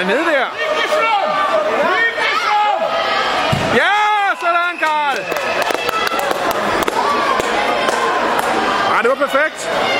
er nede der. Ja, sådan, Karl! Ja, det var perfekt.